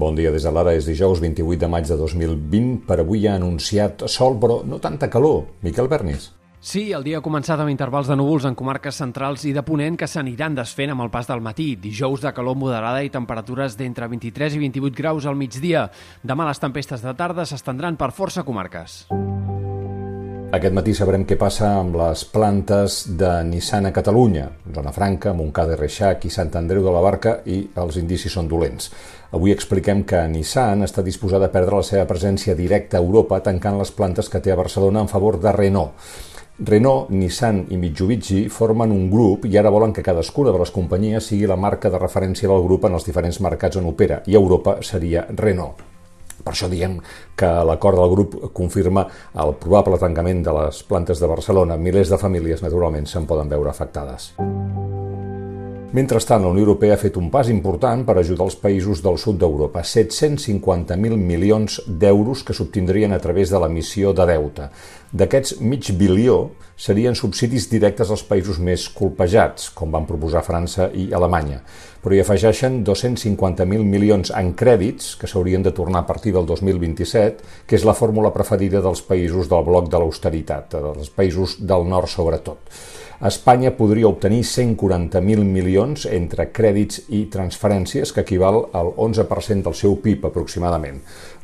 Bon dia des de l'ara, és dijous 28 de maig de 2020. Per avui ha anunciat sol, però no tanta calor. Miquel Bernis. Sí, el dia ha començat amb intervals de núvols en comarques centrals i de Ponent que s'aniran desfent amb el pas del matí. Dijous de calor moderada i temperatures d'entre 23 i 28 graus al migdia. Demà les tempestes de tarda s'estendran per força comarques. Aquest matí sabrem què passa amb les plantes de Nissan a Catalunya, Zona Franca, Montcada i Reixac i Sant Andreu de la Barca i els indicis són dolents. Avui expliquem que Nissan està disposada a perdre la seva presència directa a Europa tancant les plantes que té a Barcelona en favor de Renault. Renault, Nissan i Mitsubishi formen un grup i ara volen que cadascuna de les companyies sigui la marca de referència del grup en els diferents mercats on opera, i Europa seria Renault. Per això diem que l'acord del grup confirma el probable tancament de les plantes de Barcelona. Milers de famílies, naturalment, se'n poden veure afectades. Mentrestant, la Unió Europea ha fet un pas important per ajudar els països del sud d'Europa, 750.000 milions d'euros que s'obtindrien a través de l'emissió de deute. D'aquests mig bilió serien subsidis directes als països més colpejats, com van proposar França i Alemanya, però hi afegeixen 250.000 milions en crèdits que s'haurien de tornar a partir del 2027, que és la fórmula preferida dels països del bloc de l'austeritat, dels països del nord sobretot. Espanya podria obtenir 140.000 milions entre crèdits i transferències, que equival al 11% del seu PIB aproximadament.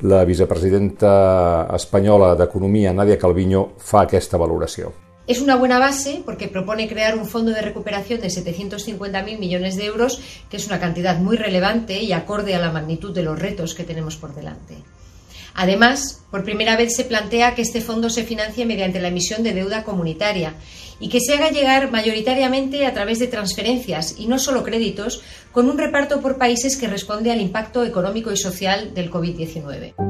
La vicepresidenta espanyola d'Economia, Nadia Calviño, fa aquesta valoració. Es una buena base porque propone crear un fondo de recuperación de 750.000 millones de euros, que es una cantidad muy relevante y acorde a la magnitud de los retos que tenemos por delante. Además, por primera vez se plantea que este fondo se financie mediante la emisión de deuda comunitaria y que se haga llegar mayoritariamente a través de transferencias y no solo créditos, con un reparto por países que responde al impacto económico y social del COVID-19.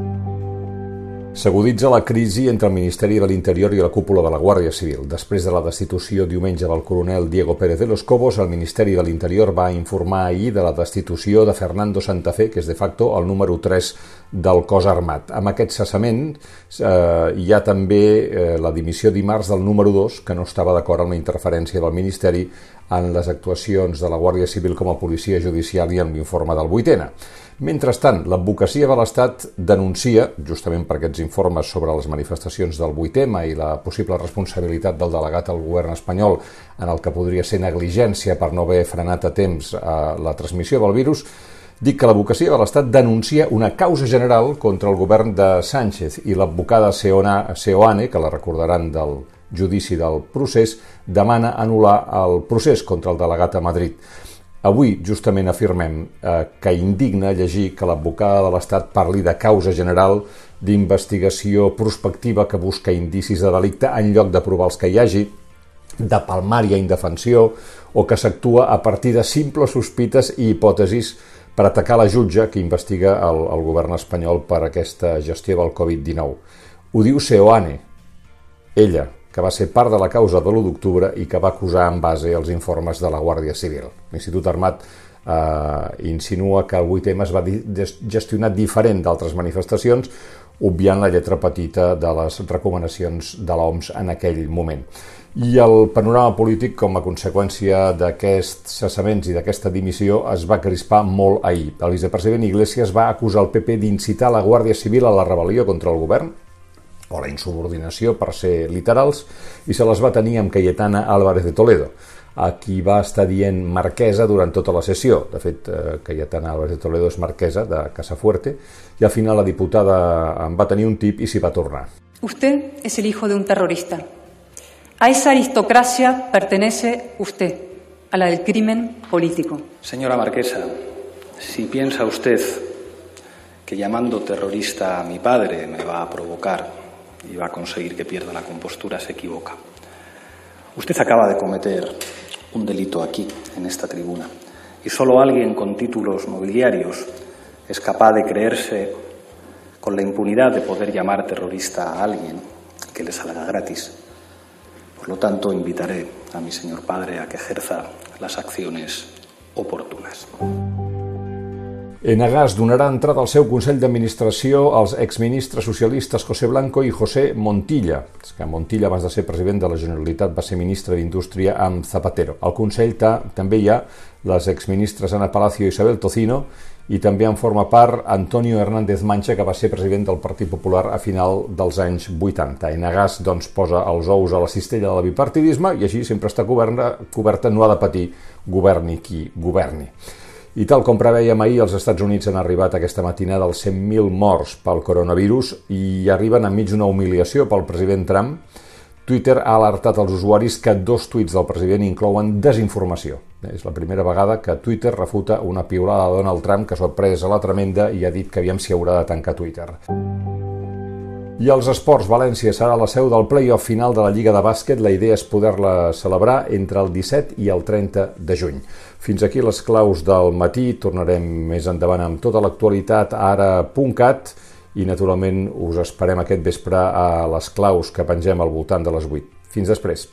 S'aguditza la crisi entre el Ministeri de l'Interior i la cúpula de la Guàrdia Civil. Després de la destitució diumenge del coronel Diego Pérez de los Cobos, el Ministeri de l'Interior va informar ahir de la destitució de Fernando Santafé, que és de facto el número 3 del cos armat. Amb aquest cessament eh, hi ha també eh, la dimissió dimarts del número 2, que no estava d'acord amb la interferència del Ministeri en les actuacions de la Guàrdia Civil com a policia judicial i en l'informe del vuitena. Mentrestant, l'advocacia de l'Estat denuncia, justament per aquests informes sobre les manifestacions del 8M i la possible responsabilitat del delegat al govern espanyol en el que podria ser negligència per no haver frenat a temps eh, la transmissió del virus, dic que l'advocacia de l'Estat denuncia una causa general contra el govern de Sánchez i l'advocada Seoane, que la recordaran del judici del procés, demana anul·lar el procés contra el delegat a Madrid. Avui, justament, afirmem eh, que indigna llegir que l'advocada de l'Estat parli de causa general d'investigació prospectiva que busca indicis de delicte en lloc de provar els que hi hagi, de palmària indefensió o que s'actua a partir de simples sospites i hipòtesis per atacar la jutge que investiga el, el govern espanyol per aquesta gestió del Covid-19. Ho diu Seoane, ella, que va ser part de la causa de l'1 d'octubre i que va acusar en base als informes de la Guàrdia Civil. L'Institut Armat eh, insinua que el 8M es va gestionar diferent d'altres manifestacions, obviant la lletra petita de les recomanacions de l'OMS en aquell moment. I el panorama polític, com a conseqüència d'aquests cessaments i d'aquesta dimissió, es va crispar molt ahir. El vicepresident Iglesias va acusar el PP d'incitar la Guàrdia Civil a la rebel·lió contra el govern, o la insubordinació per ser literals, i se les va tenir amb Cayetana Álvarez de Toledo, a qui va estar dient marquesa durant tota la sessió. De fet, eh, Cayetana Álvarez de Toledo és marquesa de Casafuerte, i al final la diputada en va tenir un tip i s'hi va tornar. Usted es el hijo de un terrorista. A esa aristocracia pertenece usted, a la del crimen político. Señora Marquesa, si piensa usted que llamando terrorista a mi padre me va a provocar y va a conseguir que pierda la compostura, se equivoca. Usted acaba de cometer un delito aquí, en esta tribuna, y solo alguien con títulos nobiliarios es capaz de creerse con la impunidad de poder llamar terrorista a alguien que le salga gratis. Por lo tanto, invitaré a mi señor padre a que ejerza las acciones oportunas. Enagas donarà entrada al seu Consell d'Administració als exministres socialistes José Blanco i José Montilla. És que Montilla, abans de ser president de la Generalitat, va ser ministre d'Indústria amb Zapatero. Al Consell ta, també hi ha les exministres Ana Palacio i Isabel Tocino i també en forma part Antonio Hernández Mancha, que va ser president del Partit Popular a final dels anys 80. Enagas doncs, posa els ous a la cistella de la bipartidisme i així sempre està coberta, coberta no ha de patir governi qui governi. I tal com preveiem ahir, els Estats Units han arribat aquesta matinada als 100.000 morts pel coronavirus i arriben enmig d'una humiliació pel president Trump. Twitter ha alertat als usuaris que dos tuits del president inclouen desinformació. És la primera vegada que Twitter refuta una piulada de Donald Trump que sorpresa la tremenda i ha dit que aviam si haurà de tancar Twitter. I els esports, València serà la seu del play-off final de la Lliga de Bàsquet. La idea és poder-la celebrar entre el 17 i el 30 de juny. Fins aquí les claus del matí. Tornarem més endavant amb tota l'actualitat ara.cat i naturalment us esperem aquest vespre a les claus que pengem al voltant de les 8. Fins després.